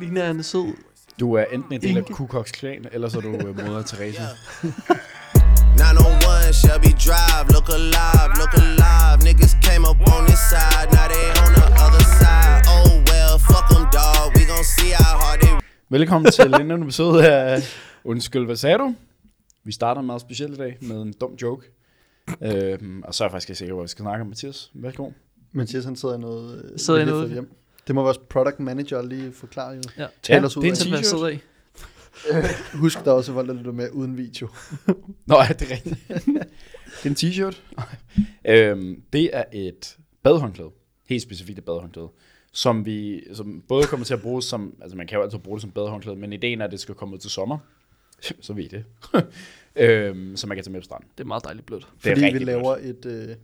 ligner en sød. Du er enten en del af. Ku Klux Klan, eller så er du øh, moder Teresa. 901 Shelby Drive, look alive, look alive. Niggas came up on this side, now they on the other side. Oh well, fuck them, dog. We gon' see how hard they Velkommen til endnu en episode af Undskyld, hvad sagde du? Vi starter meget specielt i dag med en dum joke. Øhm, og så er jeg faktisk ikke sikker på, hvad vi skal snakke om. Mathias, værsgo. Mathias han sidder i noget, øh, Sidder i lige noget- hjem. Det må vores product manager lige forklare jo. Ja. Tal Ja, os ud det er en t-shirt. af. Husk der er også folk, der lytter med uden video. Nå, ja, det er rigtigt. det er en t-shirt. øhm, det er et badehåndklæde. Helt specifikt et badehåndklæde. Som vi som både kommer til at bruge som, altså man kan jo altid bruge det som badehåndklæde, men ideen er, at det skal komme ud til sommer. Så ved I det. øhm, så man kan tage med på stranden. Det er meget dejligt blødt. Det er Fordi vi laver et, øh,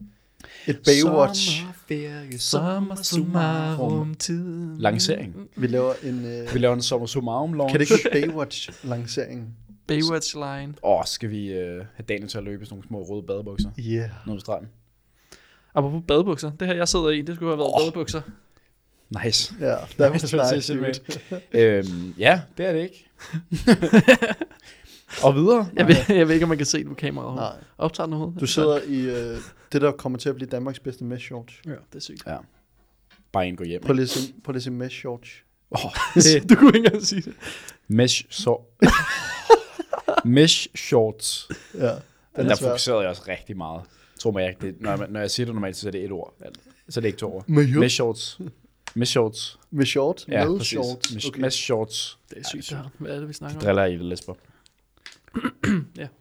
et Baywatch. Sommerferie, Sommer summarum tid. Lancering. Vi laver en... Øh, Vi laver en sommer summarum launch. kan det ikke Baywatch-lancering? Baywatch line. Åh, skal vi øh, have Daniel til at løbe i sådan nogle små røde badebukser Ja. Yeah. nede stranden? Apropos badebukser. Det her, jeg sidder i, det skulle have været Åh. badebukser. Nice. Ja, Nice snart transition, dude. mate. øhm, ja, det er det ikke. og videre. Jeg ved, jeg ved ikke, om man kan se det på kameraet. Nej, Optager den overhovedet? du sidder i øh, det, der kommer til at blive Danmarks bedste mesh shorts. Ja, det er sygt. Ja. Bare en gå hjem. Prøv lige at se, prøv lige at se mesh shorts. Oh, du kunne ikke engang sige det. mesh, så. mesh shorts. Ja, Den der er svær. fokuserede jeg også rigtig meget. Tror mig ikke, det, når, jeg, når jeg siger det normalt, så er det et ord. Så er det ikke to ord. Med, Mesh shorts. Mesh shorts. med short? Ja, med præcis. shorts. Mesh, Okay. mesh shorts. Det er sygt, det her. Hvad er det, vi snakker om? Driller i det, Lesber.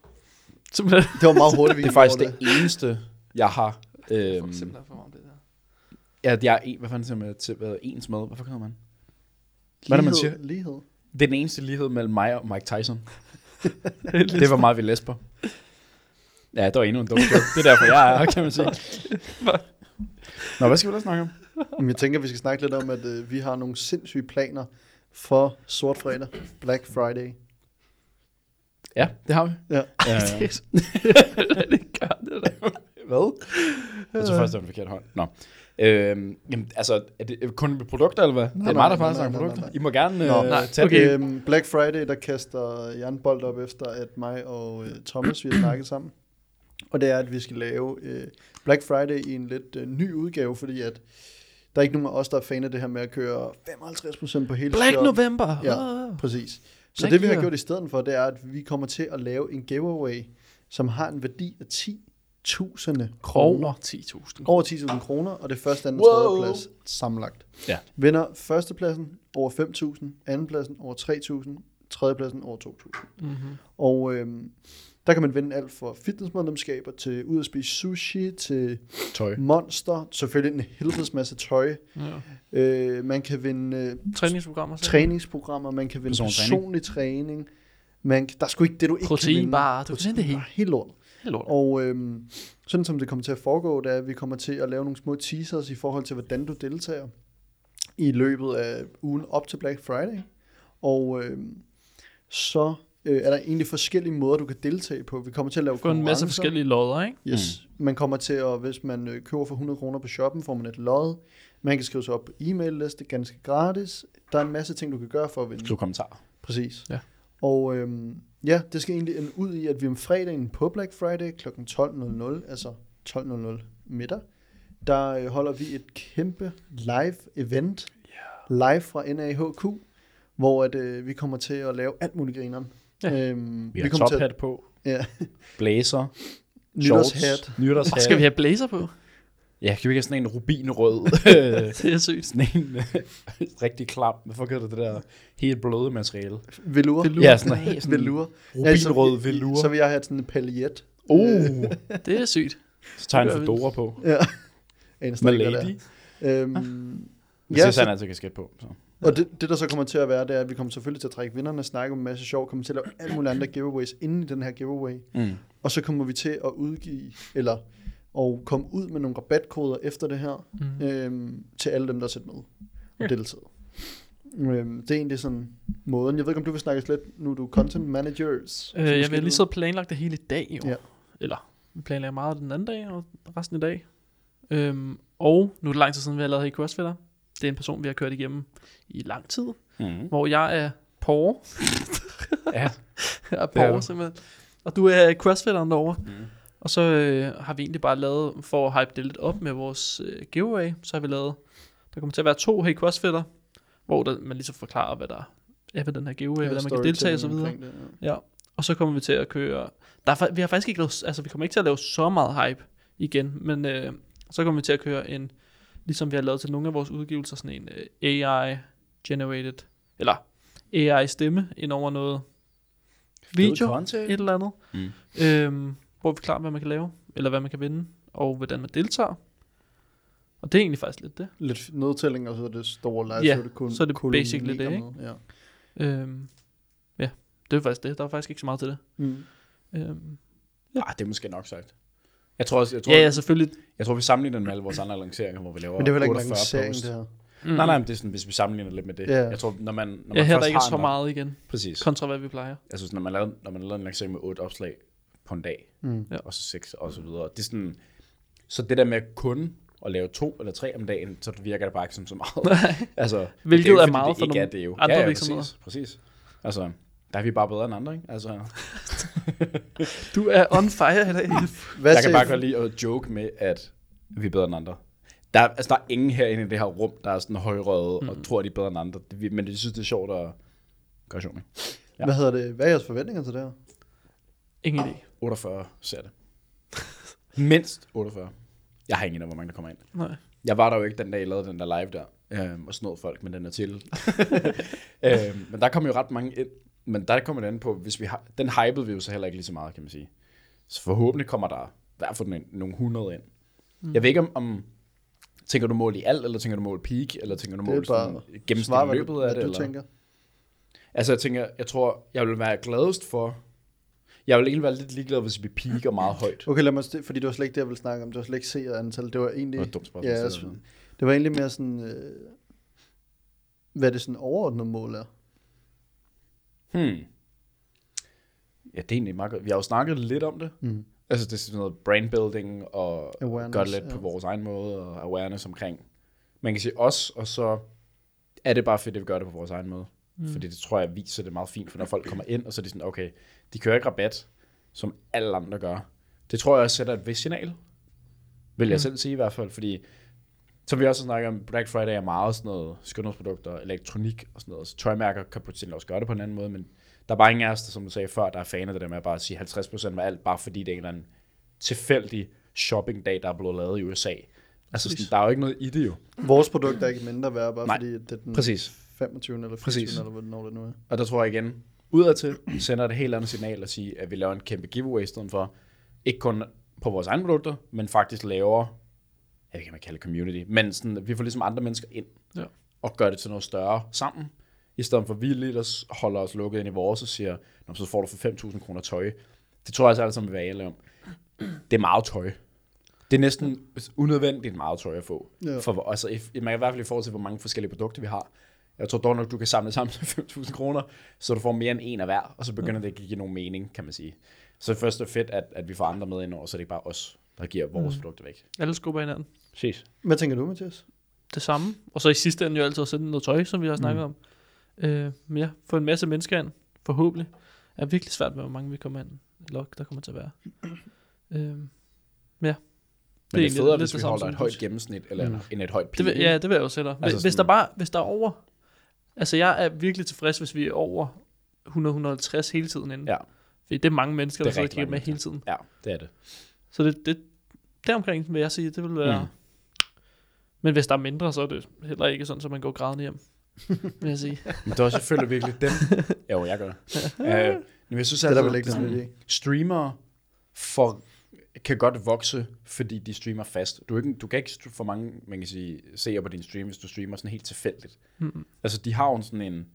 Simpelthen. Det var meget hurtigt, vi Det er faktisk det eneste, jeg har. Øhm, Simpelthen for meget det der. ja, jeg er en, hvad fanden siger man til, hvad, ens med? Hvad hedder man? Hvad er det, man siger? Lighed. Det er den eneste lighed mellem mig og Mike Tyson. det var meget, vi læste på. Ja, det var endnu en dum joke. Det er derfor, jeg er her, kan man sige. Nå, hvad skal vi da snakke om? Men jeg tænker, vi skal snakke lidt om, at øh, vi har nogle sindssyge planer for sort fredag, Black Friday. Ja, det har vi. Ja. Ja, Det det gør det der. hvad? Jeg tror først, det var en forkert hånd. Nå. Øhm, jamen, altså, er det kun med produkter, eller hvad? det er nej, mig, der nej, nej, snakker nej, produkter. nej. I må gerne Nå, øh, nej, tage okay. det. Øhm, Black Friday, der kaster jeg en bold op efter, at mig og øh, Thomas, vi har snakket sammen. Og det er, at vi skal lave øh, Black Friday i en lidt øh, ny udgave, fordi at der er ikke nogen af os, der er fan af det her med at køre 55% på hele Black shop. November. Ja. Ah. Præcis. Så det vi har gjort i stedet for, det er, at vi kommer til at lave en giveaway, som har en værdi af 10.000 kroner. Over 10.000. Over 10.000 kroner, og det er første, anden Wow. og tredje plads sammenlagt. Ja. Vinder førstepladsen over 5.000, andenpladsen over 3.000, tredjepladsen over 2.000. Mm-hmm. Og øhm, der kan man vinde alt fra fitnessmedlemskaber til ud at spise sushi, til Tøj. monster, selvfølgelig en helvedes masse tøj. Ja. Øh, man kan vinde øh, Træningsprogrammer. træningsprogrammer, man kan vinde Personlig personlig træning. træning. Man, der er sgu ikke det, du ikke kan vinde. Proteinbar, du kan det hele. Helt lort. Helt lort. Og øhm, sådan som det kommer til at foregå, det er, at vi kommer til at lave nogle små teasers i forhold til, hvordan du deltager i løbet af ugen op til Black Friday. Og øhm, så øh, er der egentlig forskellige måder, du kan deltage på. Vi kommer til at lave Få en masse forskellige lodder, ikke? Yes. Mm. Man kommer til at, hvis man øh, køber for 100 kroner på shoppen, får man et lod. Man kan skrive sig op på e-mail-liste, ganske gratis. Der er en masse ting, du kan gøre for at vinde. Skriv kommentarer. Præcis. Ja. Og øhm, ja, det skal egentlig ende ud i, at vi om fredagen på Black Friday kl. 12.00, altså 12.00 middag, der øh, holder vi et kæmpe live event, live fra NAHQ, hvor at, øh, vi kommer til at lave alt muligt grineren. Ja. Øhm, Vi har kommer til at, tophat på. ja, Blæser. nytårshat. Nytårshat. Og skal vi have blazer på? Ja, kan vi ikke have sådan en rubinrød? Det er sygt. sådan en øh, rigtig klam. Hvad fuck hedder det der helt bløde materiale? Velour. Velour. Ja, sådan helt sådan Velour. rubinrød så, velour. Så vil jeg have sådan en paljet. Uh, Det er sygt. så tager en gør vi. fedora på. Ja. En Med der. lady. Øhm, Det ja, synes så, han altid kasket på. Så. Og det, det, der så kommer til at være, det er, at vi kommer selvfølgelig til at trække vinderne, snakke om en masse sjov, kommer til at lave alle mulige andre giveaways inden i den her giveaway. Mm. Og så kommer vi til at udgive, eller og komme ud med nogle rabatkoder efter det her, Mm. øhm, til alle dem, der er set med og Ja. deltaget. Øhm, det er egentlig sådan måden. Jeg ved ikke, om du vil snakke lidt, nu er du content managers. Øh, jeg vil lige så planlagt det hele i dag, jo. Ja. Eller, vi planlægger meget den anden dag, og resten i dag. Øhm, og nu er det lang tid siden, vi har lavet her i CrossFitter. Det er en person, vi har kørt igennem i lang tid, Mm. hvor jeg er Paul. Ja. jeg er er du. simpelthen. Og du er crossfitteren derovre. Mm. Og så øh, har vi egentlig bare lavet, for at hype det lidt op med vores øh, giveaway, så har vi lavet, der kommer til at være to Hey Crossfitter, hvor der, man ligesom forklarer, hvad der er ved den her giveaway, ja, hvordan man kan deltage og så videre. Det, ja. Ja, og så kommer vi til at køre, der er, vi har faktisk ikke lavet, altså vi kommer ikke til at lave så meget hype igen, men øh, så kommer vi til at køre en, ligesom vi har lavet til nogle af vores udgivelser, sådan en øh, AI-generated, eller AI-stemme ind over noget video, content. et eller andet, Mm. øhm, hvor vi forklarer, hvad man kan lave, eller hvad man kan vinde, og hvordan man deltager. Og det er egentlig faktisk lidt det. Lidt nedtælling, og så er det store live, Ja, så er det kun så er det basically det, ikke? med, Ja. Øhm, ja, det er faktisk det. Der var faktisk ikke så meget til det. Mm. Øhm, Ah, det er måske nok sagt. Jeg tror også, jeg tror, ja, ja, selvfølgelig. jeg tror, vi sammenligner den med alle vores andre lanceringer, hvor vi laver Men det er heller ikke en 48 lancering, posts. det her. Mm. Nej, nej, men det er sådan, hvis vi sammenligner lidt med det. Ja. Jeg tror, når man, når man Ja, her er der ikke så meget igen, Præcis. kontra hvad vi plejer. Jeg synes, når man laver, når man laver en lancering med otte opslag på en dag, Mm. Ja. og så seks og så videre. Det er sådan, så det der med kun at lave to eller tre om dagen, så virker det bare ikke som så meget. altså, Hvilket det jo er meget for nogle er andre ja, ja, virksomheder. Præcis, præcis. Altså, der er vi bare bedre end andre, ikke? Altså, Du er on fire i dag. Hvad jeg kan bare godt lide at joke med, at vi er bedre end andre. Der, er- altså, der er ingen herinde i det her rum, der er sådan højrøde mm. og tror, at de er bedre end andre. Men de synes, det er sjovt at gøre sjov med. Ja. Hvad hedder det? Hvad er jeres forventninger til det her? Ingen idé. 48 ser det. Mindst 48. Jeg har ingen idé, hvor mange der kommer ind. Nej. Jeg var der jo ikke den dag, jeg lavede den der live der, øhm, og snod folk med den artikel. øhm, men der kom jo ret mange ind. Men der kommer det an på, hvis vi har, den hypede vi jo så heller ikke lige så meget, kan man sige. Så forhåbentlig kommer der i hvert fald nogle 100 ind. Mm. Jeg ved ikke om, om, tænker du mål i alt, eller tænker du mål peak, eller tænker du Det mål sådan, gennemsnit hvad løbet du, af hvad det? du eller? tænker. Altså jeg tænker, jeg tror, jeg vil være gladest for, jeg vil egentlig være lidt ligeglad, hvis vi peaker meget højt. Okay, lad mig st- fordi det var slet ikke det, jeg ville snakke om. Det var slet ikke se antal. Det var egentlig... Det var et dumt spørgsmål. Ja, så- altså, det var egentlig mere sådan... Øh, hvad det sådan overordnede mål er. Hmm. Ja, det er egentlig meget godt. Vi har jo snakket lidt om det. Mm. Altså det er sådan noget brand building og Awareness, det lidt ja. på vores egen måde og awareness omkring. Man kan sige os, og så er det bare fedt, at vi gør det på vores egen måde. Mm. Fordi det tror jeg viser det meget fint, for når folk kommer ind, og så er de sådan, okay, de kører ikke rabat, som alle andre gør. Det tror jeg også sætter et vist signal, vil jeg Mm. selv sige i hvert fald, fordi som vi også har snakket om, Black Friday er meget sådan noget skønhedsprodukter, elektronik og sådan noget, så tøjmærker kan potentielt også gøre det på en anden måde, men der er bare ingen af os, der, som du sagde før, der er fan af det der med at bare sige 50% af alt, bare fordi det er en eller anden tilfældig shoppingdag, der er blevet lavet i USA. Altså, sådan, der er jo ikke noget i det jo. Vores produkt er ikke mindre værd, bare Nej, fordi det er den Præcis. 25. eller 24. Præcis. eller hvornår det nu er. Og der tror jeg igen, udadtil sender det et helt andet signal at sige, at vi laver en kæmpe giveaway i stedet for, ikke kun på vores egne produkter, men faktisk laver, jeg ved ikke, kalder det community, men sådan, vi får ligesom andre mennesker ind, Ja. og gør det til noget større sammen, i stedet for at vi lige der holder os lukket ind i vores og siger, Nå, så får du for 5.000 kroner tøj. Det tror jeg altså alle sammen vil være ærlige om. Det er meget tøj. Det er næsten unødvendigt meget tøj at få. Ja. For, altså, i, man kan i hvert fald i forhold til, hvor mange forskellige produkter vi har. Jeg tror dog nok, du kan samle sammen til 5.000 kroner, så du får mere end en af hver, og så begynder det at give nogen mening, kan man sige. Så først er det fedt, at, at vi får andre med ind over, så det er ikke bare os, der giver vores mm. produkter væk. Alle skubber hinanden. Præcis. Hvad tænker du, Mathias? Det samme. Og så i sidste ende jo altid at sende noget tøj, som vi har snakket om. Øh, men ja, få en masse mennesker ind, forhåbentlig. Er virkelig svært med, hvor mange vi kommer ind. Eller der kommer til at være. øh, ja. Men det er, egentlig federe, lidt hvis det vi holder et højt gennemsnit, eller Mm. mm. end et højt Det vil, ja, det vil jeg jo sætte dig. Altså hvis, sådan- der bare, hvis der er over... Altså jeg er virkelig tilfreds, hvis vi er over 100-150 hele tiden inden. Ja. Fordi det er mange mennesker, Det er der sidder og kigger med hele tiden. Ja, det er det. Så det, det deromkring vil jeg sige, det vil være... Mm. Men hvis der er mindre, så er det heller ikke sådan, at man går grædende hjem. vil jeg sige. Men det er også selvfølgelig virkelig dem. Jo, jeg gør det. uh, men jeg synes Det er der altså, vel ikke sådan- streamere for, kan godt vokse, fordi de streamer fast. Du, er ikke, du kan ikke få mange, man kan sige, seere på din stream, hvis du streamer sådan helt tilfældigt. Mm. Altså, de har jo sådan en...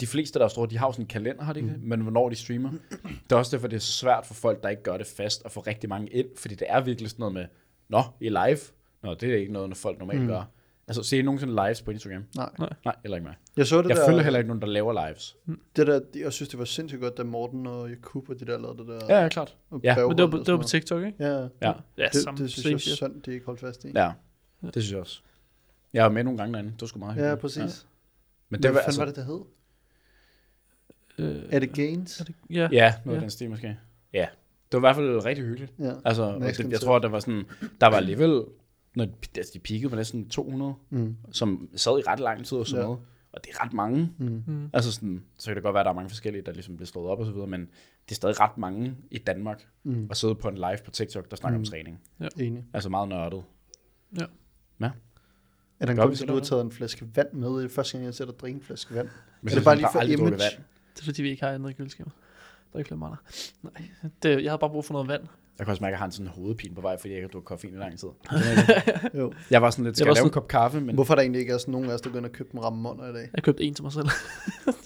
De fleste, der er store, de har jo sådan en kalender, har de ikke det? Men hvornår de streamer. Det er også derfor, det er så svært for folk, der ikke gør det fast, at få rigtig mange ind, fordi det er virkelig sådan noget med, Nå, I er live? Nå, det er ikke noget, når folk normalt Mm. mm. gør. Altså, ser I nogensinde lives på Instagram? Nej. Nej, heller ikke mig. Jeg så det Jeg der, følger heller ikke nogen, der laver lives. det der, jeg synes, det var sindssygt godt, da Morten og Jakub og de der lavede det der. Ja, ja, klart. og Ja. Men det var, på, og det var på sådan TikTok, ikke? Ja, Ja, Ja, det, samme det synes jeg er synd, de ikke holdt fast i. ja. Det synes jeg også. Jeg var med nogle gange derinde. Det var sgu meget Ja, hyggeligt. præcis. Men Men det hvad var, altså, var det, der hed? Øh, Er det Gains? er det, ja. Ja, noget Ja. af den stil måske. Ja, det var i hvert fald rigtig hyggeligt. Ja. Altså, og det, jeg tror, der var sådan, der var alligevel, når de, altså, de peakede på næsten 200, Mm. som sad i ret lang tid og sådan Ja. noget. Og det er ret mange. Mm. Mm. Altså sådan, så kan det godt være, at der er mange forskellige, der ligesom bliver slået op og så videre, men det er stadig ret mange i Danmark Mm. at sidde på en live på TikTok, der snakker Mm. om træning. Enig. Altså meget nørdet. Er der en grund til, at du har taget en flaske vand med? Det er første gang, jeg ser dig drikke en flaske vand. Men Er det bare lige for image? Vand. Det er fordi, vi ikke har andet i køleskabet. Der er ikke flere. Nej, det, jeg har bare brug for noget vand. Jeg kan også mærke, at jeg har en sådan hovedpine på vej, fordi jeg ikke har drukket koffein i lang tid. Jo. Jeg var sådan lidt, skal Jeg jeg, var lave en sådan- kop kaffe, men Hvorfor er der egentlig ikke er sådan nogen af os, der ind og købe en rammer i dag? Jeg købte en til mig selv.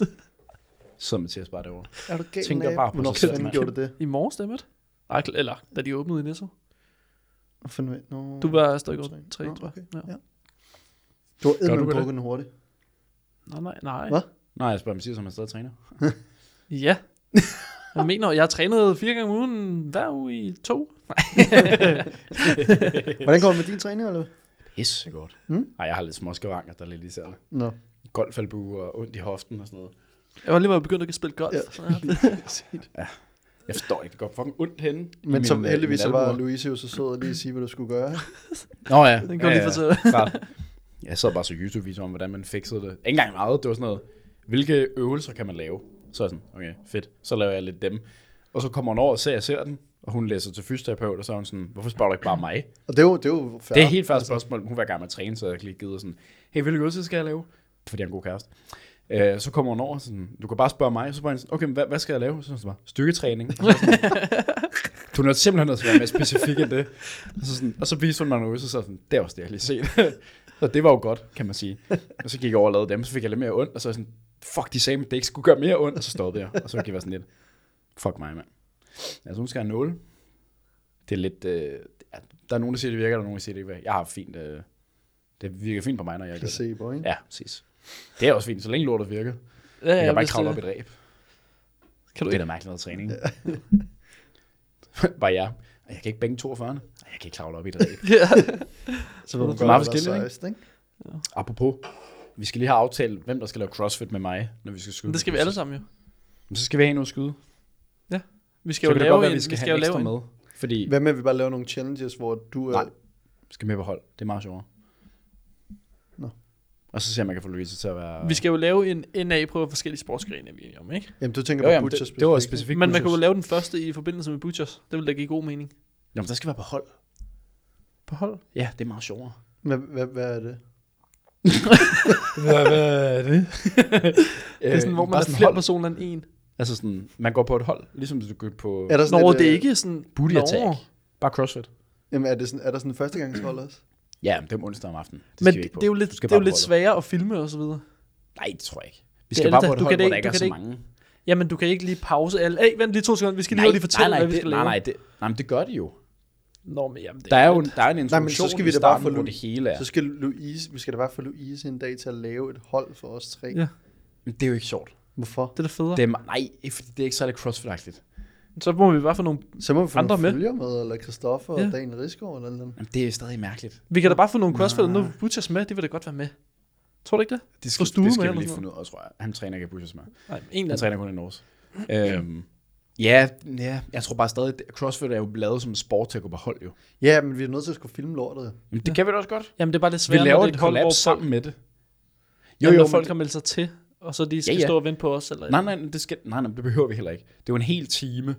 så Mathias bare derovre. Er du galt Tænker af? bare på Hvornår sig selv, gjorde du det? I morges, det Ej, eller da de åbnede i Netto. Ved- Nå, Du var stadig godt tre, tror jeg. okay. Ja. Ja. Du har eddermame det? drukket den hurtigt. Nej, nej, nej. Hvad? Nej, jeg spørger Mathias, om han stadig træner. Ja. Jeg mener, jeg har trænet fire gange om ugen hver uge i to. Hvordan går det med din træning, eller hvad? Pisse godt. Mm? Nej, jeg har lidt småskavanker, der er lidt især. Nå. Golfalbue og ondt i hoften og sådan noget. Jeg var lige ved at begynde at spille golf. Ja. Så jeg- Jeg forstår ikke, det går fucking ondt henne. Men som min, heldigvis så min var. Louise jo så sød at lige sige, hvad du skulle gøre. Nå ja. Den kan jeg lige fortælle. Klart. Jeg sad bare så YouTube-videoer om, hvordan man fikset det. Ikke engang meget, det var sådan noget, hvilke øvelser kan man lave? Så er jeg sådan, okay, fedt. Så laver jeg lidt dem. Og så kommer hun over og ser, jeg ser den, og hun læser til fysioterapeut, og så er hun sådan, hvorfor spørger du ikke bare mig? Og det er jo, det er jo fair. Det er helt færdigt spørgsmål. Hun var i gang med at træne, så jeg lige givet sådan, hey, hvilke øvelser skal jeg lave? Fordi jeg er en god kæreste. Øh, så kommer hun over sådan, du kan bare spørge mig. Så spørger jeg sådan, okay, hvad, hvad skal jeg lave? Så hun bare, styrketræning. Så sådan, du er simpelthen nødt til at være mere specifik end det. Og så, sådan, og så viste hun mig noget, så sådan, det er også det, jeg lige set. så det var jo godt, kan man sige. Og så gik jeg over og lavede dem, så fik jeg lidt mere ondt, og så var sådan, fuck, de sagde, at det ikke skulle gøre mere ondt, og så stoppede jeg. Og så gik jeg sådan lidt, fuck mig, mand. Altså, hun skal have 0. Det er lidt, øh, ja, der er nogen, der siger, det virker, der er nogen, der siger, det ikke virker. Jeg har fint, øh, det virker fint på mig, når jeg gør det. Placebo, ikke? Ja, præcis. Det er også fint, så længe lortet virker. Ja, Jeg kan bare ikke kravle op i dræb. Kan du Det er da mærkeligt noget træning. bare jeg. Og Jeg kan ikke bænke 42. Ej, Jeg kan ikke kravle op i dræb. Ja. Så man Det meget forskelligt, sejst, ikke? Apropos, vi skal lige have aftalt, hvem der skal lave crossfit med mig, når vi skal skyde. Men det skal vi alle sammen jo. Men så skal vi have noget at skyde. Vi Så skal jo kan det godt lave være, en, vi vi skal skal have jo en lave en, med. Fordi Hvad med, at vi bare laver nogle challenges, hvor du er... Nej. vi skal med på hold. Det er meget sjovere. Nå. Og så ser man, kan få Louise til at være... vi skal jo lave en NA på forskellige sportsgrene, vi er om, ikke? Jamen, du tænker jo, på jamen, Butcher det, det var specifikt, Men man kan jo Butchers. lave den første i forbindelse med Butchers. Det vil da give god mening. Jamen, der skal være på hold. På hold? Ja, det er meget sjovere. Hvad, hvad, hvad er det? Hvad, hvad er det? Det er sådan, hvor man er flere personer end en. Altså sådan, man går på et hold, ligesom du går på Er der sådan Nå, et, det er øh, ikke sådan... booty Nå. attack. Bare crossfit. Jamen, er, det sådan, er der sådan en førstegangshold også? Ja, men det er om onsdag om aftenen. Det Men det, det er jo lidt, det er jo lidt sværere at filme og så videre. Nej, det tror jeg ikke. Vi Det skal bare det på et Du hold, kan hvor det der ikke- er så mange. Jamen, du kan ikke lige pause alle. Hey, vent lige to sekunder. Vi skal lige, lige fortælle, nej, hvad vi det, skal nej, lave. nej, det, nej, men det gør de jo. Nå, men jamen, det Der er jo der er en men introduktion så skal vi da bare få Lu- det hele er. Så skal Louise, vi skal da bare få Louise en dag til at lave et hold for os tre. Ja. Men det er jo ikke sjovt. Hvorfor? Det er da federe. Det er, nej, fordi det er ikke særlig crossfit-agtigt. Så må vi bare få nogle... Så må vi få Andre nogle med. følger med, eller Christoffer Ja. og Daniel Rigsgaard eller noget. Jamen, det er stadig mærkeligt. Vi kan da bare få nogle crossfit, Nej. nu Butchers med. Det vil da godt være med. Tror du ikke det? Det skal- det skal skal vi vi lige finde ud af, tror jeg. Han træner ikke Bushes med. Nej, en Han eller træner kun i Norge. øhm, ja, ja, jeg tror bare stadig, at CrossFit er jo lavet som en sport til at gå på hold jo. Ja, men vi er nødt til at skulle filme lortet. Jamen, det kan vi da også godt. Jamen, det er bare lidt Vi svært, laver når et det hvor sammen med det. jo, jo, når men folk det- har meldt sig til, og så de skal Ja, ja. stå og vente på os. Eller Nej, nej, det skal, nej, nej, det behøver vi heller ikke. Det er jo en hel time,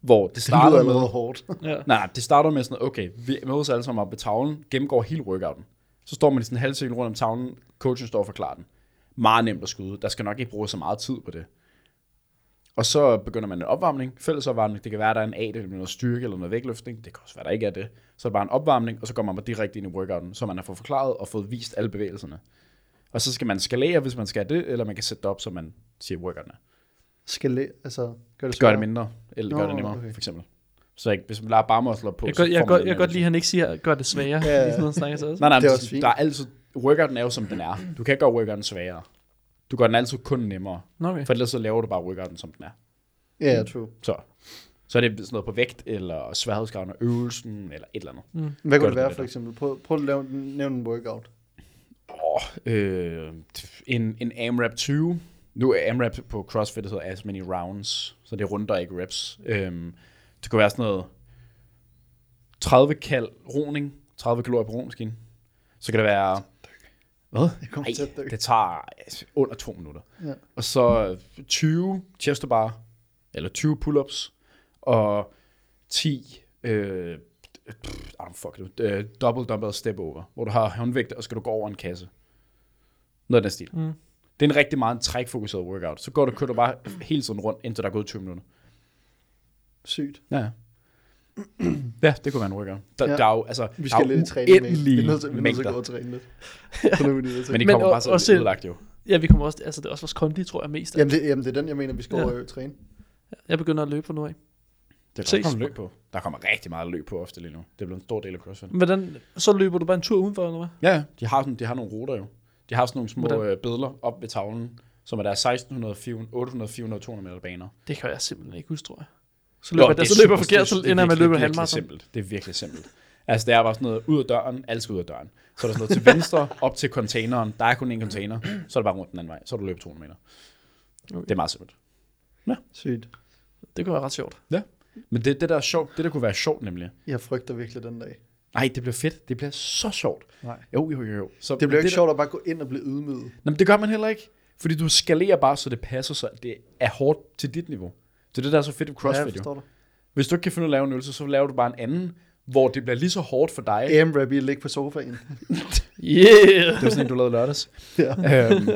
hvor det Det starter lyder med... allerede hårdt. Ja. Nej, det starter med sådan, okay, vi mødes alle sammen op ved tavlen, gennemgår hele workouten. Så står man i sådan en halv cirkel rundt om tavlen, coachen står og forklarer den. Meget nemt at skyde. Der skal nok ikke bruge så meget tid på det. Og så begynder man en opvarmning, fællesopvarmning. Det kan være, der er en A, det med noget styrke eller noget vægtløftning. Det kan også være, der ikke er det. Så er det bare en opvarmning, og så går man bare direkte ind i workouten, så man har fået forklaret og fået vist alle bevægelserne. Og så skal man skalere, hvis man skal det, eller man kan sætte det op, så man siger workouten er. Skal læ- altså, gør det Gør det mindre, eller Nå, gør det nemmere, okay. for eksempel. Så ikke, hvis man lader bare muscler på, Jeg, så godt, jeg, godt, jeg mere godt lide, at han ikke siger, gør det sværere. Ja, ja. Sådan noget. Nej, nej, Det er også fint. der er altid, workouten er jo som den er. Du kan ikke gøre workouten sværere. Du gør den altid kun nemmere. Okay. For ellers så laver du bare workouten, som den er. Ja, true. Så, så er det sådan noget på vægt, eller sværhedsgraden af øvelsen, eller et eller andet. Mm. Hvad kunne det være for der. eksempel? Prøv, prøv at lave, nævne en workout. Åh, øh, en, en AMRAP 20. Nu er AMRAP på CrossFit, det hedder as many rounds, så det er runder, ikke reps. Øhm, det kunne være sådan noget 30 kald roning, 30 kalorier på roningskin. Så kan det være... Hvad? Jeg kommer Nej, til at dø. det tager altså, under to minutter. Ja. Og så 20 chest bar, eller 20 pull-ups, og 10 øh, pff, don't fuck it, øh, double dumbbell step over, hvor du har håndvægt, og skal du gå over en kasse. Noget af den stil. Mm. Det er en rigtig meget trækfokuseret workout. Så går du, kører du bare hele tiden rundt, indtil der er gået 20 minutter. Sygt. Ja, ja. det kunne være en workout. Der, Ja. der er jo, altså, Vi der skal er lidt i træning med. Vi er nødt til, vi er nødt til at gå og træne lidt. Men de Men kommer o- bare så også- ødelagt jo. Ja, vi kommer også, altså det er også vores kondi, tror jeg mest. af. Jamen det, jamen, det er den, jeg mener, vi skal Ja. over og træne. Jeg begynder at løbe fra nu af. Det er der kommer løb på. Der kommer rigtig meget løb på ofte lige nu. Det er blevet en stor del af CrossFit. Hvordan, så løber du bare en tur udenfor, eller hvad? Ja, de har, sådan, de har nogle ruter jo. De har sådan nogle små Hvordan? øh, billeder op ved tavlen, som er der 1600, 400, 800, 400, 200 meter baner. Det kan jeg simpelthen ikke huske, tror jeg. Så løber, jeg, så løber jeg forkert, så ender med at løbe halvmarathon. simpelt. Det er virkelig simpelt. Altså, det er bare sådan noget ud af døren, alle skal ud af døren. Så er der sådan noget til venstre, op til containeren. Der er kun en container. Så er det bare rundt den anden vej. Så er du løbet 200 meter. Okay. Det er meget simpelt. Sygt. Det kunne være ret sjovt. Men det, det der er sjovt, det der kunne være sjovt nemlig. Jeg frygter virkelig den dag. Nej, det bliver fedt. Det bliver så sjovt. Nej. Jo, jo, jo. jo. Så, Det bliver ikke der- sjovt at bare gå ind og blive ydmyget. Nå, men det gør man heller ikke. Fordi du skalerer bare, så det passer sig. Det er hårdt til dit niveau. Det er det, der er så fedt ved ja, jeg CrossFit. jo. forstår dig. Hvis du ikke kan finde ud af at lave en øvelse, så laver du bare en anden, hvor det bliver lige så hårdt for dig. AM-rap i at ligge på sofaen. Yeah! Det var sådan en, du lavede lørdags. ja. øhm,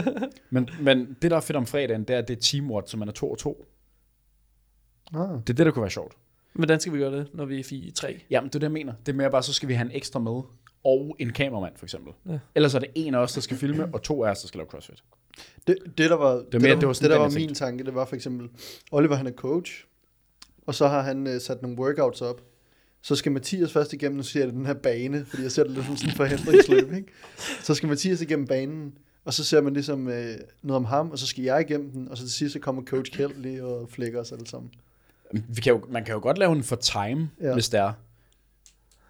men, men det, der er fedt om fredagen, det er, at det er teamwork, så man er to og to. Ah. Det er det, der kunne være sjovt. Hvordan skal vi gøre det, når vi er i tre? Jamen, det er det, jeg mener. Det er mere bare, så skal vi have en ekstra med, og en kameramand, for eksempel. Ja. Ellers er det en af os, der skal filme, og to af os, der skal lave CrossFit. Det, det, der var, det, mere, der, det var det, der var min tanke, det var for eksempel, Oliver han er coach, og så har han uh, sat nogle workouts op. Så skal Mathias først igennem, nu ser jeg den her bane, fordi jeg ser det lidt som sådan en forhindringsløb, ikke? Så skal Mathias igennem banen, og så ser man ligesom uh, noget om ham, og så skal jeg igennem den, og så til sidst så kommer coach Kjeld lige og flækker os alle sammen. Vi kan jo, man kan jo godt lave en for time, Ja. hvis det er.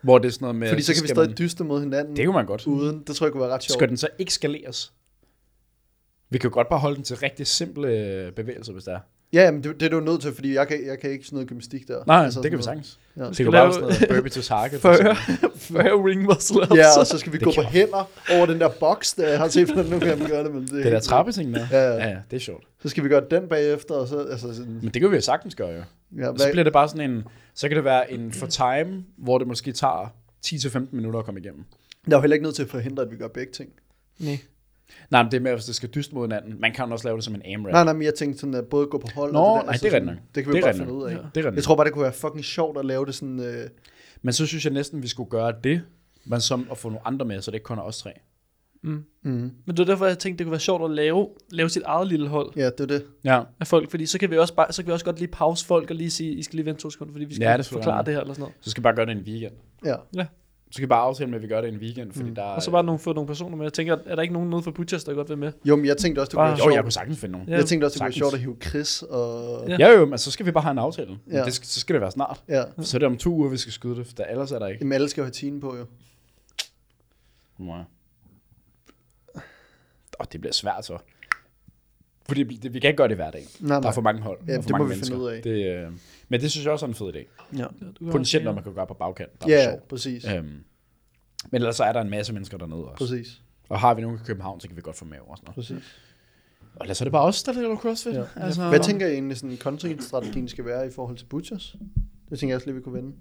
Hvor det er sådan noget med... Fordi så kan vi stadig man- dyste mod hinanden, Det kunne man godt. uden. Det tror jeg kunne være ret sjovt. Skal den så ikke skaleres? Vi kan jo godt bare holde den til rigtig simple øh, bevægelser, hvis det er. Ja, men det, det er du nødt til, fordi jeg kan, jeg kan ikke sådan noget gymnastik der. Nej, Altså det kan vi sagtens. Ja. Det kan bare sådan noget burpee to target. for 40, eksempel. 40 ring muscle ups. Ja, og så skal vi Det gå på hænder over den der boks, der jeg har set, hvordan nu kan man gøre det. Men det, Det der trappeting der. Ja, ja. det er sjovt. Så skal vi gøre den bagefter, og så, altså sådan, Men det kan vi jo sagtens gøre jo. ja, Og så bliver det bare sådan en, så kan det være en for time, hvor det måske tager 10-15 minutter at komme igennem. der er jo heller ikke nødt til at forhindre, at vi gør begge ting. Nej. Nej, men det er mere, hvis det skal dyste mod hinanden. Man kan jo også lave det som en AMRAP. Nej, nej, men jeg tænkte sådan, at både gå på hold Nå, og det der. nej, altså det er sådan, rigtigt nok. Det kan vi Det er bare rigtigt finde ud af. Ja. Det er Jeg tror bare, det kunne være fucking sjovt at lave det sådan... Øh, Men så synes jeg næsten, vi skulle gøre det, men som at få nogle andre med, så det ikke kun er os tre. Mm. mm, Men det var derfor, jeg tænkte, det kunne være sjovt at lave, lave sit eget lille hold ja, det er det. Ja, af folk, fordi så kan vi også, bare, så kan vi også godt lige pause folk og lige sige, I skal lige vente to sekunder, fordi vi skal Ja, ja, det skal forklare være. det her eller sådan noget. så skal vi bare gøre det en weekend. Ja. Så skal vi bare aftale med, at vi gør det en weekend, fordi Mm. der er... Og så bare nogle, få nogle personer med. Jeg tænker, er der ikke nogen nede for Butchers, der godt vil med? Jo, men jeg tænkte også, det kunne være Jo, sjovt. jeg kunne sagtens finde nogen. Ja. Jeg tænkte også, det kunne være sjovt at hive Chris og... Ja. Ja, jo, men så skal vi bare have en aftale. Ja. Det skal, så skal det være snart. ja. Så er det om to uger, vi skal skyde det, for der, ellers er der ikke. Jamen, alle skal jo have tine på, jo. Nej. Og det bliver svært så. Fordi det, vi kan ikke gøre det hver dag. Nej, Der er nej. for mange hold. Ja, for det må mange vi mennesker. finde ud af. Det, øh, men det synes jeg også er en fed idé. Ja, Potentielt, når også- man kan gøre på bagkant. Der ja, er præcis. Øhm, men ellers så er der en masse mennesker dernede også. Præcis. Og har vi nogen i København, så kan vi godt få med over. og Sådan noget. præcis. Og ellers er det bare os, der laver CrossFit. Ja. Altså, Hvad tænker I egentlig, sådan content-strategien skal være i forhold til Butchers? Det tænker jeg også lige, vi kunne vende.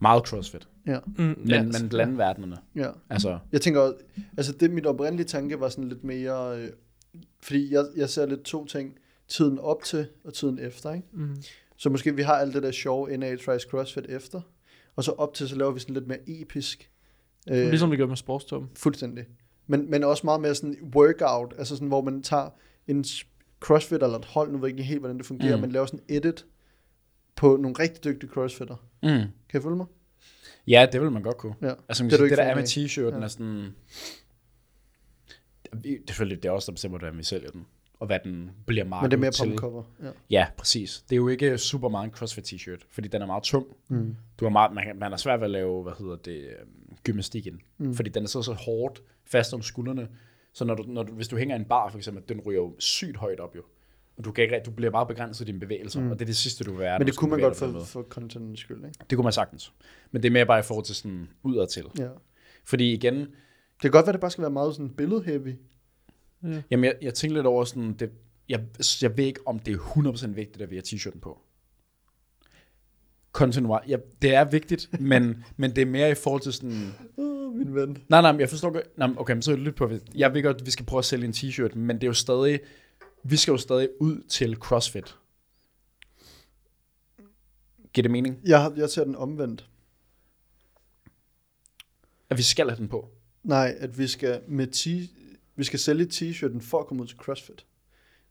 Meget CrossFit. Ja. Mm, Men, ja, men blande verdenerne. ja. Altså, Jeg tænker, også- altså det mit oprindelige tanke var sådan lidt mere, øh, fordi jeg, jeg ser lidt to ting, tiden op til og tiden efter, ikke? Mm. Så måske vi har alt det der sjove NA Tries CrossFit efter, og så op til, så laver vi sådan lidt mere episk. Øh, Ligesom vi gør med sportstoppen. Fuldstændig. Men, men også meget mere sådan workout, altså sådan, hvor man tager en CrossFit eller et hold, nu ved jeg ikke helt, hvordan det fungerer, mm. Men laver sådan en edit på nogle rigtig dygtige CrossFitter. mm. Kan I følge mig? Ja, det vil man godt kunne. Ja. Altså, Det det, er du det, ikke det der er med t-shirten Ja. er sådan... Det er selvfølgelig det er også der bestemmer, hvordan vi sælger den. Og hvad den bliver markedet Men det er mere til. Ja. Ja, præcis. Det er jo ikke super meget en CrossFit t-shirt, fordi den er meget tung. Mm. Du har meget, man, man har svært ved at lave, hvad hedder det, øhm, gymnastik ind. Mm. Fordi den er så så hårdt fast om skuldrene, så når du, når du, hvis du hænger i en bar for eksempel, den ryger jo sygt højt op jo. Og du, kan ikke, du bliver bare begrænset i dine bevægelser, Mm. og det er det sidste, du vil være. Men det kunne man godt for, for contentens skyld, ikke? Det kunne man sagtens. Men det er mere bare i forhold til sådan udadtil. Ja. Fordi igen, kan godt være, at det bare skal være meget sådan billedheavy. Ja. jamen jeg, jeg tænker lidt over sådan, det, jeg, jeg ved ikke, om det er 100% vigtigt, at vi har t-shirten på. Content wise, ja, det er vigtigt, men, men det er mere i forhold til sådan, Åh, min ven. Nej, nej, men jeg forstår godt. Nej, okay, men så lyt på. Jeg ved godt, at vi skal prøve at sælge en t-shirt, men det er jo stadig, vi skal jo stadig ud til CrossFit. Giver det mening? Jeg, har- jeg ser den omvendt. At vi skal have den på? Nej, at vi skal, med t- vi skal sælge t-shirten for at komme ud til CrossFit.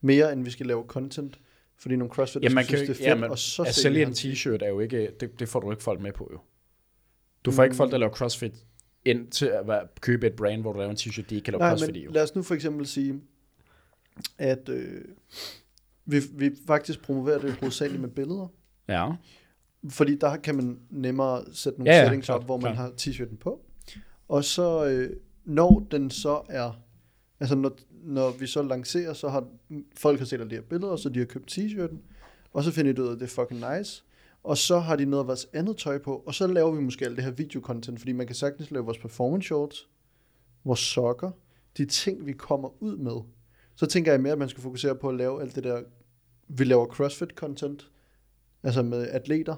Mere end vi skal lave content. Fordi nogle CrossFit Jamen, man synes, kan jo det er fedt, ja, men og så at sælge en t-shirt er jo ikke, det, det får du ikke folk med på jo. Du får mm. ikke folk, der laver CrossFit, ind til at være, købe et brand, hvor du laver en t-shirt, de ikke kan lave Nej, CrossFit i men jo. lad os nu for eksempel sige, at øh, vi, vi faktisk promoverer det hovedsageligt med billeder. Ja. Fordi der kan man nemmere sætte nogle Ja, ja, ja, settings klart, op, hvor man klart. har t-shirten på. Og så øh, når den så er, altså når, når vi så lancerer, så har folk har set alle de her billeder, så de har købt t-shirten, og så finder de ud af, at det er fucking nice. Og så har de noget af vores andet tøj på, og så laver vi måske alt det her videocontent, fordi man kan sagtens lave vores performance shorts, vores sokker, de ting, vi kommer ud med. Så tænker jeg mere, at man skal fokusere på at lave alt det der, vi laver CrossFit-content, altså med atleter,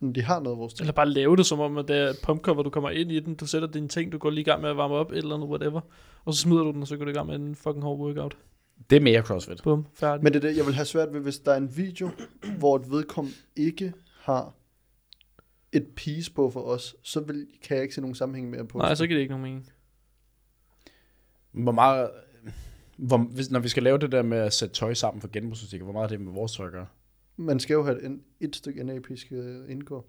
men de har noget vores ting. Eller bare lave det som om, at det er pumpcover, du kommer ind i den, du sætter dine ting, du går lige i gang med at varme op, et eller andet, whatever. Og så smider du den, og så går du i gang med en fucking hård workout. Det er mere CrossFit. Bum, færdig. Men det er det, jeg vil have svært ved, hvis der er en video, hvor et vedkommende ikke har et piece på for os, så vil, kan jeg ikke se nogen sammenhæng mere på. Nej, så giver det ikke nogen mening. Hvor meget, hvor, hvis, når vi skal lave det der med at sætte tøj sammen for genbrugsbutikker, hvor meget er det med vores tøj at gøre? Man skal jo have et, et stykke NAP skal indgå.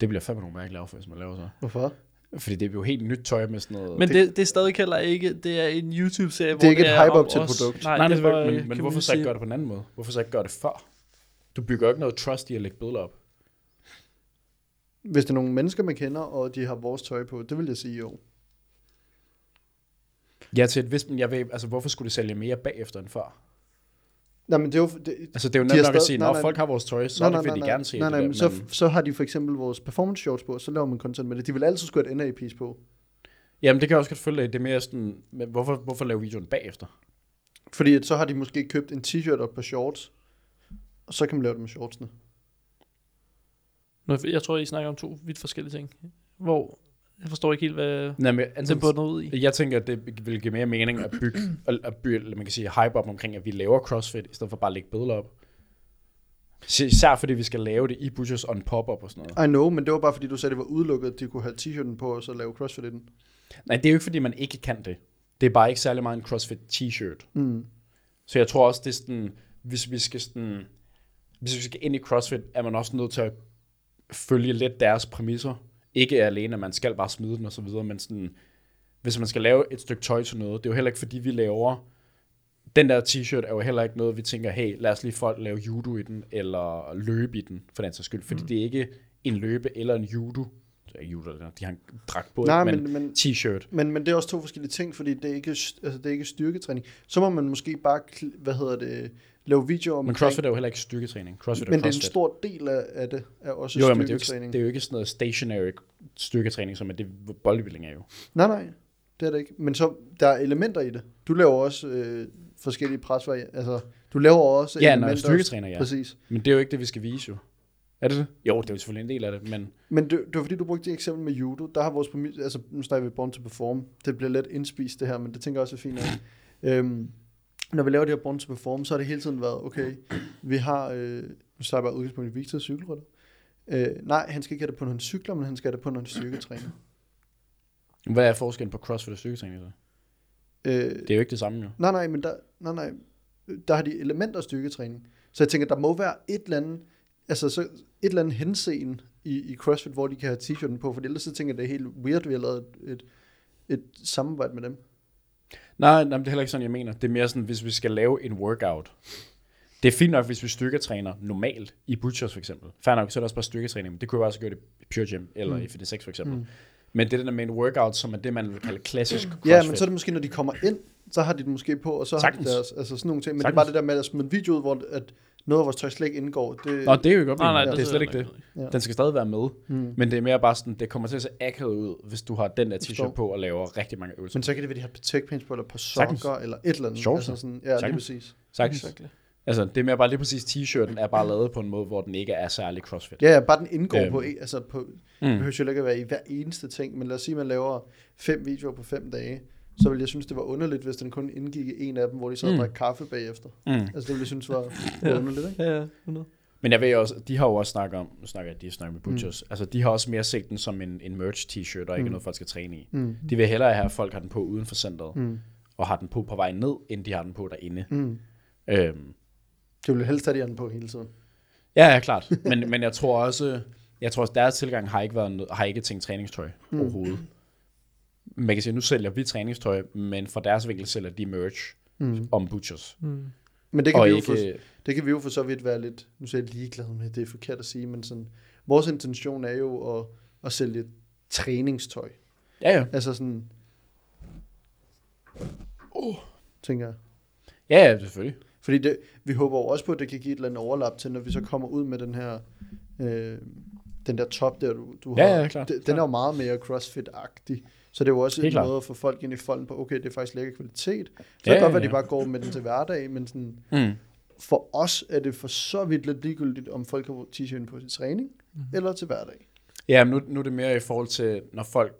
Det bliver fandme nogle mærkelige affald, hvis man laver så. Hvorfor? Fordi det er jo helt nyt tøj med sådan noget... Men det, det er stadig heller ikke, det er en YouTube-serie, Det er ikke et hype om up til et produkt. Nej, Nej, det det var, er, men, men hvorfor så ikke gøre det på en anden måde? Hvorfor så ikke gøre det før? Du bygger jo ikke noget trust i at lægge billeder op. Hvis det er nogle mennesker, man kender, og de har vores tøj på, det vil jeg sige jo. Ja, til et vist, men jeg ved, altså hvorfor skulle det sælge mere bagefter end før? Nej, men det er jo... Det, Altså det er jo nemt nok at sige, nej, når nej. folk har vores tøj, så nej, er nej, det, vil nej, de nej, gerne se nej, det nej, men så, så har de for eksempel vores performance shorts på, og så laver man content med det. De vil altid skulle have et NA-piece på. Jamen det kan jeg også godt følge. Det er mere sådan, men hvorfor, hvorfor lave videoen bagefter? Fordi at så har de måske købt en t-shirt og et par shorts, og så kan man lave det med shortsene. Jeg tror, I snakker om to vidt forskellige ting. Hvor, jeg forstår ikke helt, hvad Nej, men, altså, bunder ud i. jeg tænker, at det vil give mere mening at bygge, at, at bygge eller man kan sige, hype op omkring, at vi laver CrossFit, i stedet for bare at lægge billeder op. Især fordi vi skal lave det i Butchers on pop-up og sådan noget. I know, men det var bare fordi, du sagde, det var udelukket, at de kunne have t-shirten på, og så lave CrossFit i den. Nej, det er jo ikke fordi, man ikke kan det. Det er bare ikke særlig meget en CrossFit t-shirt. Mm. Så jeg tror også, det er sådan, hvis vi skal sådan, hvis vi skal ind i CrossFit, er man også nødt til at følge lidt deres præmisser. Ikke alene, at man skal bare smide den og så videre, men sådan, hvis man skal lave et stykke tøj til noget, det er jo heller ikke fordi, vi laver, den der t-shirt er jo heller ikke noget, vi tænker, hey, lad os lige folk lave judo i den, eller løbe i den, for den sags skyld. Fordi mm. det er ikke en løbe eller en judo, er judo, de har en dragt på, Nej, ikke? men, men, t-shirt. men, men det er også to forskellige ting, fordi det er ikke, altså det er ikke styrketræning. Så må man måske bare, hvad hedder det, lave videoer om Men CrossFit er jo heller ikke styrketræning. CrossFit er men det er en CrossFit. stor del af, af det, er også Jo, jo, men det er, jo ikke, det er jo ikke sådan noget stationary styrketræning, som er det bodybuilding er jo. Nej, nej, det er det ikke. Men så, der er elementer i det. Du laver også øh, forskellige presvarianter. Altså, du laver også Ja, når elementer. jeg styrketræner, ja. Præcis. Men det er jo ikke det, vi skal vise jo. Er det det? Jo, det er jo selvfølgelig en del af det, men Men det, det var fordi, du brugte det eksempel med judo. Der har vores altså nu snakker vi Born to Perform. Det bliver lidt indspist det her, men det tænker jeg også er fint. Af. øhm, når vi laver det her Born to Perform, så har det hele tiden været, okay, vi har, øh, nu starter jeg bare udgangspunkt i Victor cykelrytter. Øh, nej, han skal ikke have det på, når han cykler, men han skal have det på, når han styrketræner. hvad er forskellen på CrossFit og styrketræning så? Øh, Det er jo ikke det samme jo. Nej, nej, men der, nej, nej, der har de elementer af styrketræning. Så jeg tænker, der må være et eller andet, altså så et eller andet henseende i, i CrossFit, hvor de kan have t-shirten på, for ellers så tænker jeg, det er helt weird, at vi har lavet et, et, et samarbejde med dem. Nej, nej, det er heller ikke sådan, jeg mener. Det er mere sådan, hvis vi skal lave en workout. Det er fint nok, hvis vi styrketræner normalt i Butchers for eksempel. Fair nok, så er det også bare styrketræning. Men det kunne jeg også gøre det i Pure Gym eller Mm. mm. i Fitness 6 for eksempel. Mm. Men det er den der med en workout, som er det, man vil kalde klassisk crossfit. Ja, men så er det måske, når de kommer ind, så har de det måske på, og så Sagtens. har de deres, altså sådan nogle ting. Men Sagtens. det er bare det der med at smide en video ud, hvor at noget af vores tøj slet ikke indgår. Det, Nå, det er jo godt, Nej, nej, det, det er det slet ikke det. Ja. Den skal stadig være med, mm. men det er mere bare sådan, det kommer til at se akavet ud, hvis du har den der t-shirt på og laver rigtig mange øvelser. Men så kan det være, de har tech pants på, eller på Sagtens. sokker, eller et eller andet. Shorts. Altså sådan, ja, lige Sagtens. præcis. Sagtens. Exactly. Altså, det er mere bare lige præcis t-shirten er bare lavet på en måde, hvor den ikke er særlig crossfit. Ja, ja, bare den indgår Øhm. på, e- altså på, det Mm. behøver jo ikke at være i hver eneste ting, men lad os sige, at man laver fem videoer på fem dage, så ville jeg synes, det var underligt, hvis den kun indgik i en af dem, hvor de sad og Mm. drak kaffe bagefter. Mm. Altså det ville jeg synes var, Ja. underligt, ikke? Ja, ja, 100. Men jeg ved også, de har jo også snakket om, nu snakker jeg, de snakker med Butchers, mm. altså de har også mere set den som en, en merch t-shirt, og ikke Mm. noget, folk skal træne i. Mm. De vil hellere have, at folk har den på uden for centret, Mm. og har den på på vej ned, end de har den på derinde. Mm. Øhm, Det ville jeg helst have de andre på hele tiden. ja, ja, klart. Men, men jeg tror også, jeg tror også, deres tilgang har ikke været har ikke tænkt træningstøj mm. overhovedet. Man kan sige, nu sælger vi træningstøj, men fra deres vinkel sælger de merch Mm. om Butchers. Mm. Men det kan, Og vi jo ikke, for, det kan vi jo for så vidt være lidt, nu siger jeg ligeglad med, det er forkert at sige, men sådan, vores intention er jo at, at sælge træningstøj. ja, ja. Altså sådan, oh, tænker jeg. Ja, ja, selvfølgelig. Fordi det, vi håber jo også på, at det kan give et eller andet overlap til, når vi så kommer ud med den her, øh, den der top der, du, du Ja, har. ja, klart, Den, den klart. er jo meget mere CrossFit-agtig. Så det er jo også Helt en klart. måde at få folk ind i folden på, okay, det er faktisk lækker kvalitet. Så Ja, ja, kan godt være, at de bare går med den til hverdag, men sådan, Mm. for os er det for så vidt lidt ligegyldigt, om folk har t-shirten på til træning, mm. eller til hverdag. Ja, men nu, nu er det mere i forhold til, når folk,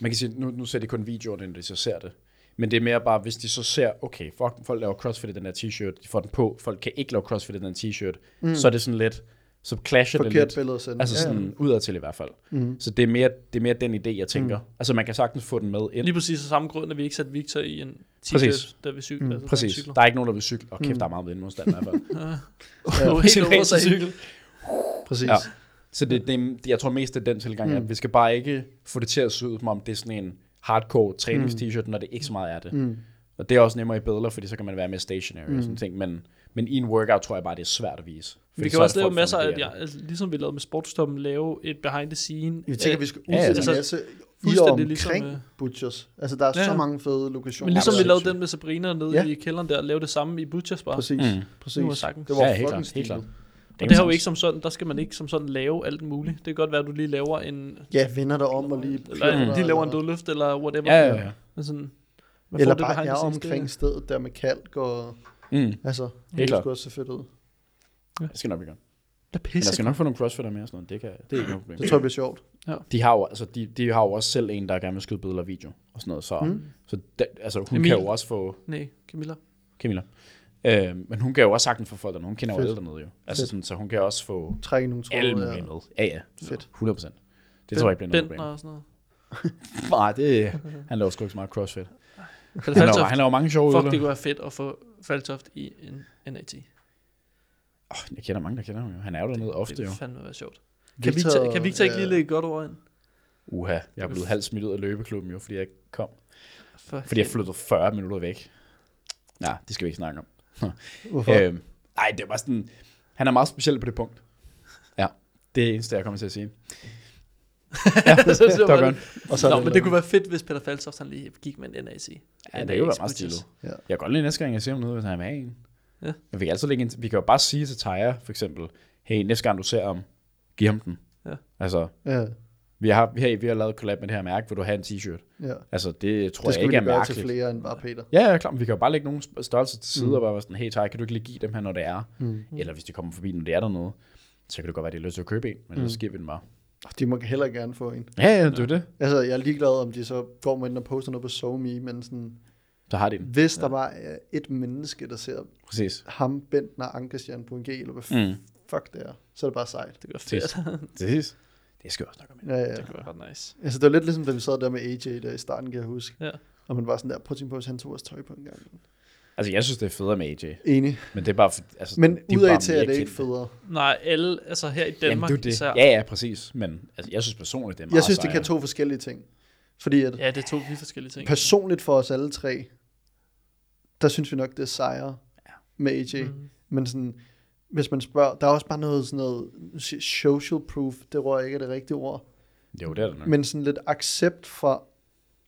man kan sige, nu, nu ser de kun videoen, inden de så ser det. Men det er mere bare, hvis de så ser, okay, folk, folk laver crossfit i den her t-shirt, de får den på, folk kan ikke lave crossfit i den t-shirt, mm. så er det sådan lidt, så clasher det Forkert lidt. billede at sende. Altså sådan udadtil i hvert fald. Mm. Så det er, mere, det er mere den idé, jeg tænker. Mm. Altså man kan sagtens få den med ind. Lige præcis af samme grund, at vi ikke satte Victor i en Præcis. t-shirt, da vi cykler. Mm, altså, Præcis. cykler. Der er ikke nogen, der vil cykle. Og kæft, der er meget vindmodstand i hvert fald. Ja. Ja, Helt over sig. cykel. Præcis. Ja. Så det, det, jeg tror mest, det er den tilgang, mm. at vi skal bare ikke få det til at se ud, som om det er sådan en hardcore trænings-t-shirt, når det ikke så meget er det. Mm. Og det er også nemmere i billeder, fordi så kan man være mere stationary mm. og sådan ting. Men, men i en workout tror jeg bare, det er svært at vise. Fordi Vi kan også det lave masser af, ja, altså, ligesom vi lavede med sportstoppen, lave et behind the scene. Jeg tænker, af- vi skal Ja, ja, altså, en masse i og ligesom, omkring øh, Butchers. Altså, der er Ja. så mange fede lokationer. Men ligesom vi lavede den med Sabrina nede Ja. i kælderen der, lave det samme i Butchers bare. Præcis, Mm. præcis. Det var sagtens. Det var Ja, helt fucking klart, helt klart. Og det har jo ikke som sådan, der skal man ikke som sådan lave alt muligt. Det kan godt være, at du lige laver en... Ja, vender dig om og lige... Eller de laver en dødløft, eller whatever. Ja, ja, ja. Men sådan, man Eller det bare behind er omkring det- stedet der med kalk og... Mm. Altså, det skulle også se fedt ud. Det skal nok blive godt. Det er Men der pisse. skal nok få nogle crossfitter med og sådan noget. Det, kan, det er ikke noget problem. Det tror jeg bliver sjovt. De har, jo, altså, de, de har jo også selv en, der gerne vil skyde billeder og video og sådan noget. Så, mm. så det, altså, hun Emil. kan jo også få... Nej, Camilla. Camilla. Øh, men hun kan jo også sagtens få folk dernede. Hun kender jo Fedt. alle dernede jo. Altså Fedt. sådan, så hun kan også få Trække nogle tråde. alle ja. med. Ja, ja. Fedt. 100 procent. Det tror jeg ikke bliver noget problem. og sådan noget. Nej, det, han laver sgu ikke så meget crossfit. For Han det laver, han laver mange sjove fuck, det kunne være fedt at få Faltoft i en NAT. Oh, jeg kender mange, der kender ham jo. Han er jo dernede ofte det jo. vil fandme være sjovt. Kan Victor, Victor, kan Victor ikke lige lægge et godt ord ind? Uha, jeg er blevet halvt smidt ud af løbeklubben jo, fordi jeg ikke kom. For Fordi jeg flyttede 40 minutter væk. Nej, det skal vi ikke snakke om. Hvorfor? Øhm, nej, det var sådan... Han er meget speciel på det punkt. Ja, det er det eneste, jeg kommer til at sige. ja, det var godt. Og så Nå, det men det kunne være fedt, hvis Peter Faltoft han lige gik med en NAC. Ja, det kunne være meget stilet. Ja. Jeg kan godt lide næste gang, jeg ser ham noget, hvis han er med en. Ja. Men vi kan, altid lægge en, vi kan jo bare sige til Taja, for eksempel, hey, næste gang du ser ham, giv ham den. Ja. Altså, Ja, vi har, hey, vi har lavet collab med det her mærke, vil du have en t-shirt? ja. Altså, det tror Det jeg skal ikke vi er lige gøre til mærkeligt. flere end bare Peter. Ja, ja, klart. Vi kan jo bare lægge nogle størrelser til side Mm. og bare være sådan, hey Taja, kan du ikke lige give dem her, når det er? Mm. Eller hvis de kommer forbi, når det er dernede, så kan det godt være, at de har lyst til at købe en, men Mm. giver vi den bare. De må heller gerne få en. Ja, ja, det er det. Altså, jeg er ligeglad, om de så går med ind og poster noget på SoMe, men sådan, Så har de den. hvis der bare er et menneske, der ser Præcis. ham, Bentner, Ankestjern på en G, eller hvad Mm. fuck det er, så er det bare sejt. Det gør fedt. Præcis. Det skal vi også snakke om. Ja, ja. det kunne være ret nice. Altså, det var lidt ligesom, da vi sad der med AJ der i starten, kan jeg huske. Ja. Og man var sådan der, prøv at tænke på, hvis han tog vores tøj på en gang. Altså, jeg synes, det er federe med AJ. Enig. Men det er bare... Altså, Men de udad bare til er det ikke federe. Nej, alle, altså her i Danmark Jamen, det er især. det. Ja, ja, præcis. Men altså, jeg synes personligt, det er meget Jeg synes, det sejere. kan to forskellige ting. Fordi at Ja, det er to vidt forskellige ting. personligt for os alle tre, der synes vi nok, det er sejre med AJ. Mm. Men sådan, hvis man spørger, der er også bare noget sådan noget, social proof, det tror jeg ikke er det rigtige ord. Jo, det er det nok. men sådan lidt accept fra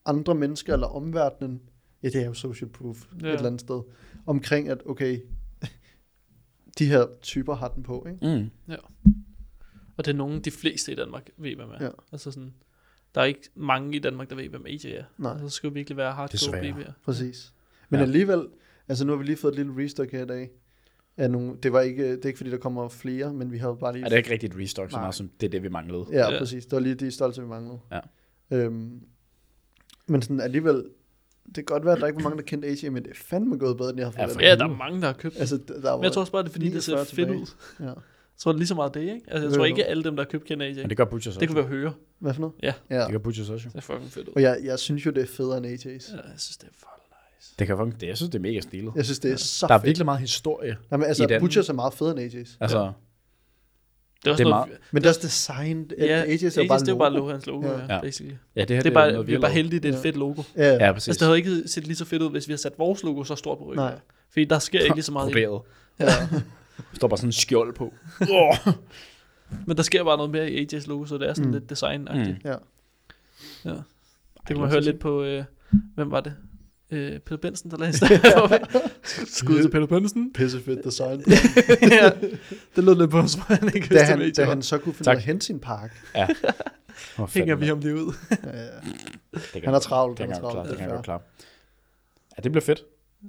andre mennesker eller omverdenen. Ja, det er jo social proof ja. Ja. et eller andet sted. Omkring at, okay, de her typer har den på, ikke? Mm. Og det er nogen, de fleste i Danmark ved, hvem er. Ja. Altså sådan, der er ikke mange i Danmark, der ved, hvem AJ er. Nej. Altså, så skal vi virkelig være hardcore Desværre. BB'er. Præcis. Men Ja. ja. alligevel, altså nu har vi lige fået et lille restock her i dag. Af nogle, det, var ikke, det er ikke fordi, der kommer flere, men vi havde bare lige... Er det ikke rigtigt et restock, så meget som det er det, vi manglede? Ja, Ja. ja, præcis. Det var lige de stolte, vi manglede. Ja. Øhm, men sådan alligevel, det kan godt være, at der ikke var mange, der kendte AJ, men det er fandme gået bedre, end jeg har Ja, for forventet. Ja, der er mange, der har købt. Altså, der, Men jeg tror også bare, det er fordi, det ser 49 fedt tilbage. ud. Ja. Jeg tror, det er lige så meget det, ikke? Altså, jeg tror ikke, alle dem, der har købt, kender AJ. Men det gør Butchers også. Det kunne være høre. Hvad for noget? Ja. ja. Det gør Butchers også. jo. Det er fucking fedt ud. Og jeg, jeg synes jo, det er federe end AJ's. Ja, jeg synes, det er. Det kan fucking, det, jeg synes, det er mega stilet. Jeg synes, det er så Der er fedt. virkelig meget historie. Nej, men i altså, den. Butchers er meget federe end AJ's. Altså, Det er også Det er noget, Men det er også design. Ja, AJ's er AJ's, det er bare, jo bare logo. logo, hans logo, Ja. ja, Ja. basically. ja, det her Det er bare, noget, vi er bare heldige, det er et Ja. fedt logo. Ja, ja. Ja, præcis. Altså, det havde ikke set lige så fedt ud, hvis vi havde sat vores logo så stort på ryggen. Nej. Fordi der sker ikke lige så meget i. Broderet. ja. Der står bare sådan en skjold på. Men der sker bare noget mere i AJ's logo, så det er sådan Mm. lidt design-agtigt. Mm. ja. Ja. Det kunne man høre lidt på, øh, hvem var det? Øh, Peter Benson, der læste Skud til Peter Benson. Pisse fedt design. ja, det lød lidt på, som han ikke da, han, da han så kunne finde Tak. ud af at hente sin park. Ja. Hvor Hænger vi ham lige ud. Ja, ja. Det Han er travlt, Det han kan er jeg godt travlt. klare. Det kan jeg er godt klare. Ja, det bliver fedt.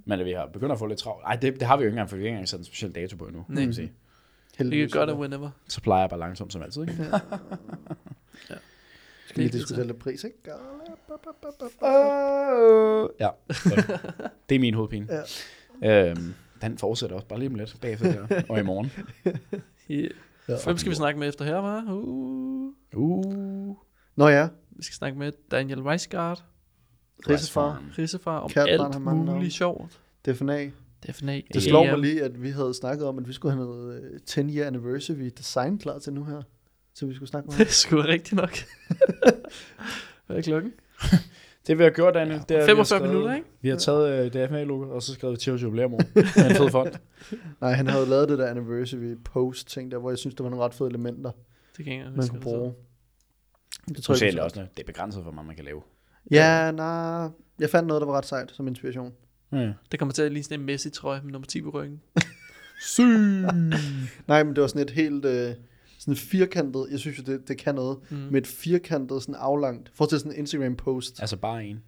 Men vi har begyndt at få lidt travlt. Nej, det, det har vi jo ikke engang, for vi har ikke engang sat en speciel dato på endnu. Nej. kan man sige. Vi Heldigvis kan gøre er det whenever. Så plejer jeg bare langsomt som altid, ikke? Skal lige diskutere lidt pris, ikke? Ja, godt. det er min hovedpine. Ja. Øhm, den fortsætter også bare lige om lidt bagefter her, og i morgen. Yeah. Ja. Hvem skal vi snakke med efter her, var? Uh. Uh, Nå ja, Vi skal snakke med Daniel Weisgard, Rissefar, Rissefar, om Kært alt muligt sjovt. DFNA. DFNA. Det slår mig lige, at vi havde snakket om, at vi skulle have noget øh, 10 year anniversary design klar til nu her. Så vi skulle snakke med Det er sgu rigtigt nok. Hvad er klokken? det vi har gjort, Daniel, det er, at vi har 45 skrevet- minutter, ikke? Vi har taget uh, DFMA-logo, og så skrevet Tios jubilæum over. en fed fond. Nej, han havde lavet det der anniversary post ting der, hvor jeg synes, der var nogle ret fede elementer, Det kan jeg man kunne bruge. Det Så tror jeg, det også, det er begrænset, hvor meget man kan lave. Ja, nej. Jeg fandt noget, der var ret sejt som inspiration. Ja. Det kommer til at ligne sådan en Messi-trøje med nummer 10 på ryggen. Nej, men det var sådan et helt øh, sådan et firkantet, jeg synes jo, det, det kan noget, Mm. med et firkantet, sådan aflangt. Forestil sådan en Instagram post. Altså bare en.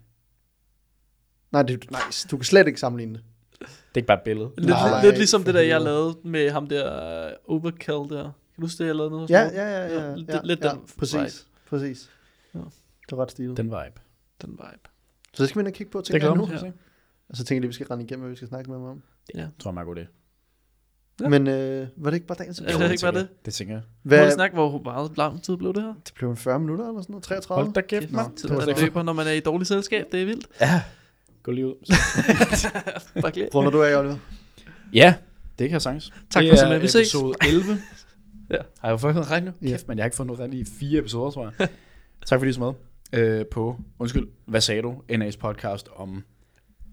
Nej, det er nice. Du kan slet ikke sammenligne det. Det er ikke bare et billede. Lidt, Nej, lidt ligesom det der, jeg lavede med ham der uh, Overkill der. Kan du huske det, jeg lavede noget? Ja, Morten? ja, ja, ja. lidt, ja, lidt ja, den præcis, vibe. præcis. Ja. Det var ret stilet. Den vibe. Den vibe. Så det skal vi ind og kigge på, jeg mig nu. se. Og så tænker jeg lige, vi skal rende igennem, hvad vi skal snakke med ham om. Ja. Tror jeg er meget god det. Ja. Men øh, var det ikke bare dagens Ja, det er ikke bare det. Det tænker jeg. Hvad? Må snakke, hvor meget lang tid blev det her? det blev en 40 minutter eller sådan noget? 33? Hold da kæft, mand. Tid, det så- løber, når man er i dårligt selskab. Det er vildt. Ja. Gå lige ud. Bare glæd. Runder du af, Oliver? Ja, det kan jeg sagtens. Tak det for så er med. Vi ses. episode 11. Ja. Har jeg fået noget rent nu? Ja. Kæft, men jeg har ikke fået noget rent i fire episoder, tror jeg. tak fordi I så med øh, på, undskyld, hvad sagde du? NA's podcast om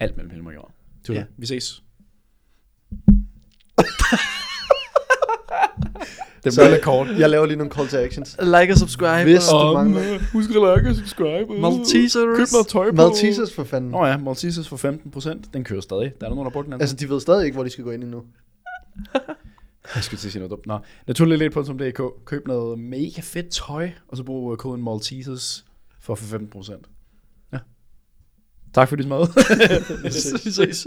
alt mellem himmel og jord. Tusind. Ja. Vi ses. Det Så- lidt kort. Jeg laver lige nogle call to actions. Like og subscribe. Hvis og du mangler husk at like og subscribe. Maltesers. Køb noget tøj på. Maltesers for fanden. Nå ja, Maltesers for 15%. Den kører stadig. Der er der nogen, der brugt den. Altså, de ved stadig ikke, hvor de skal gå ind endnu. Jeg skulle til at sige noget dumt. Nå, naturligt.dk. Køb noget mega fedt tøj, og så brug øh, koden Maltesers for 15%. Ja. Tak for dit mad. Vi ses.